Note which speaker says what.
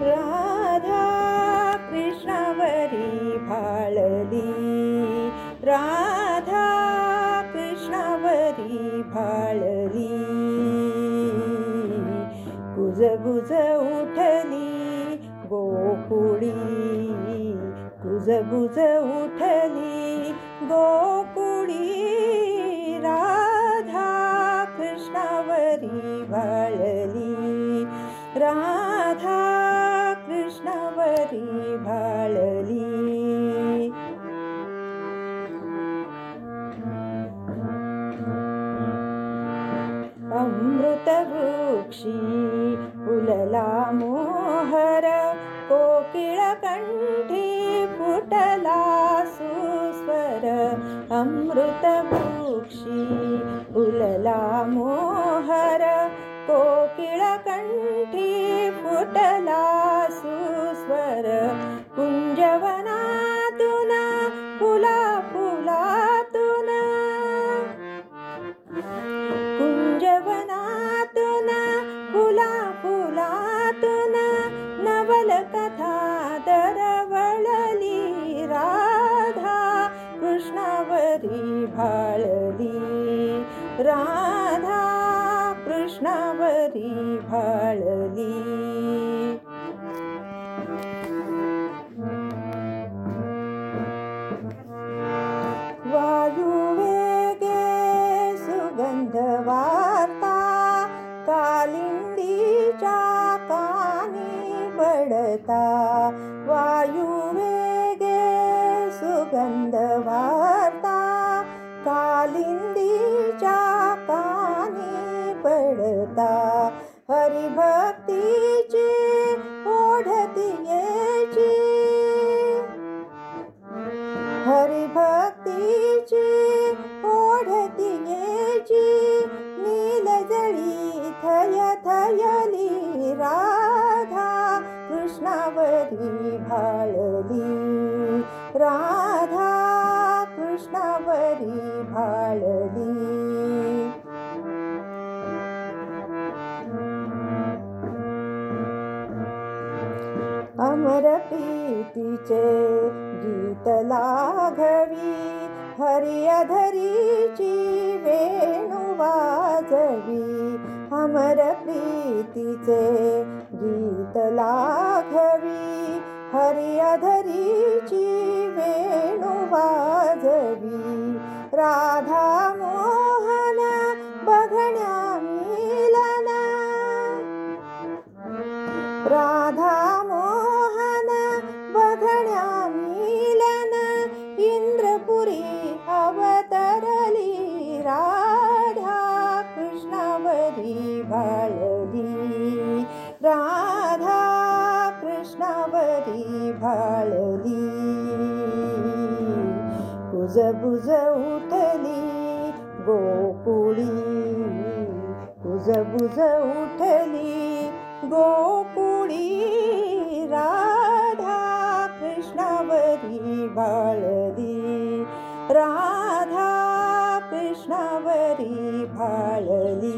Speaker 1: राधा कृष्णावरी भाळली राधा कृष्णावरी भाळली कुजबुज उठली गोकुळी. कुजबुज उठली गोकुळी. राधा कृष्णावरी भाळली राधा कृष्णवरि भाळी अमृतवृक्षी पुलला मोहर कोकिलकण्ठी पुटलासु स्वर अमृत पुलला मो कुंजवनातून फुला फुलातून नवलकथा दरवळली राधा कृष्णावरी भाळली. राधा कृष्णावरी भाळली. पडता वायुवेगे सुगंधवार्ता कालिंदीच्या कानी पडता हरिभक्तीची ओढती येची हरिभक्तीची ओढती येची नीलजळी थय थयली रा भाळली राधा कृष्णावरी भाळली अमर प्रीतीचे गीत लाघवी. हरियाधरीची अधरीची वेणू वाजवी. अमर प्रीतीचे गीत लाघवी हरी अधरीची वेणू वाजवी राधा मोहन बघण्या आई भाळली कुज बुज उठली गोकुळी कुज बुज उठली गोकुळी राधा कृष्णावरी भाळली राधा कृष्णावरी भाळली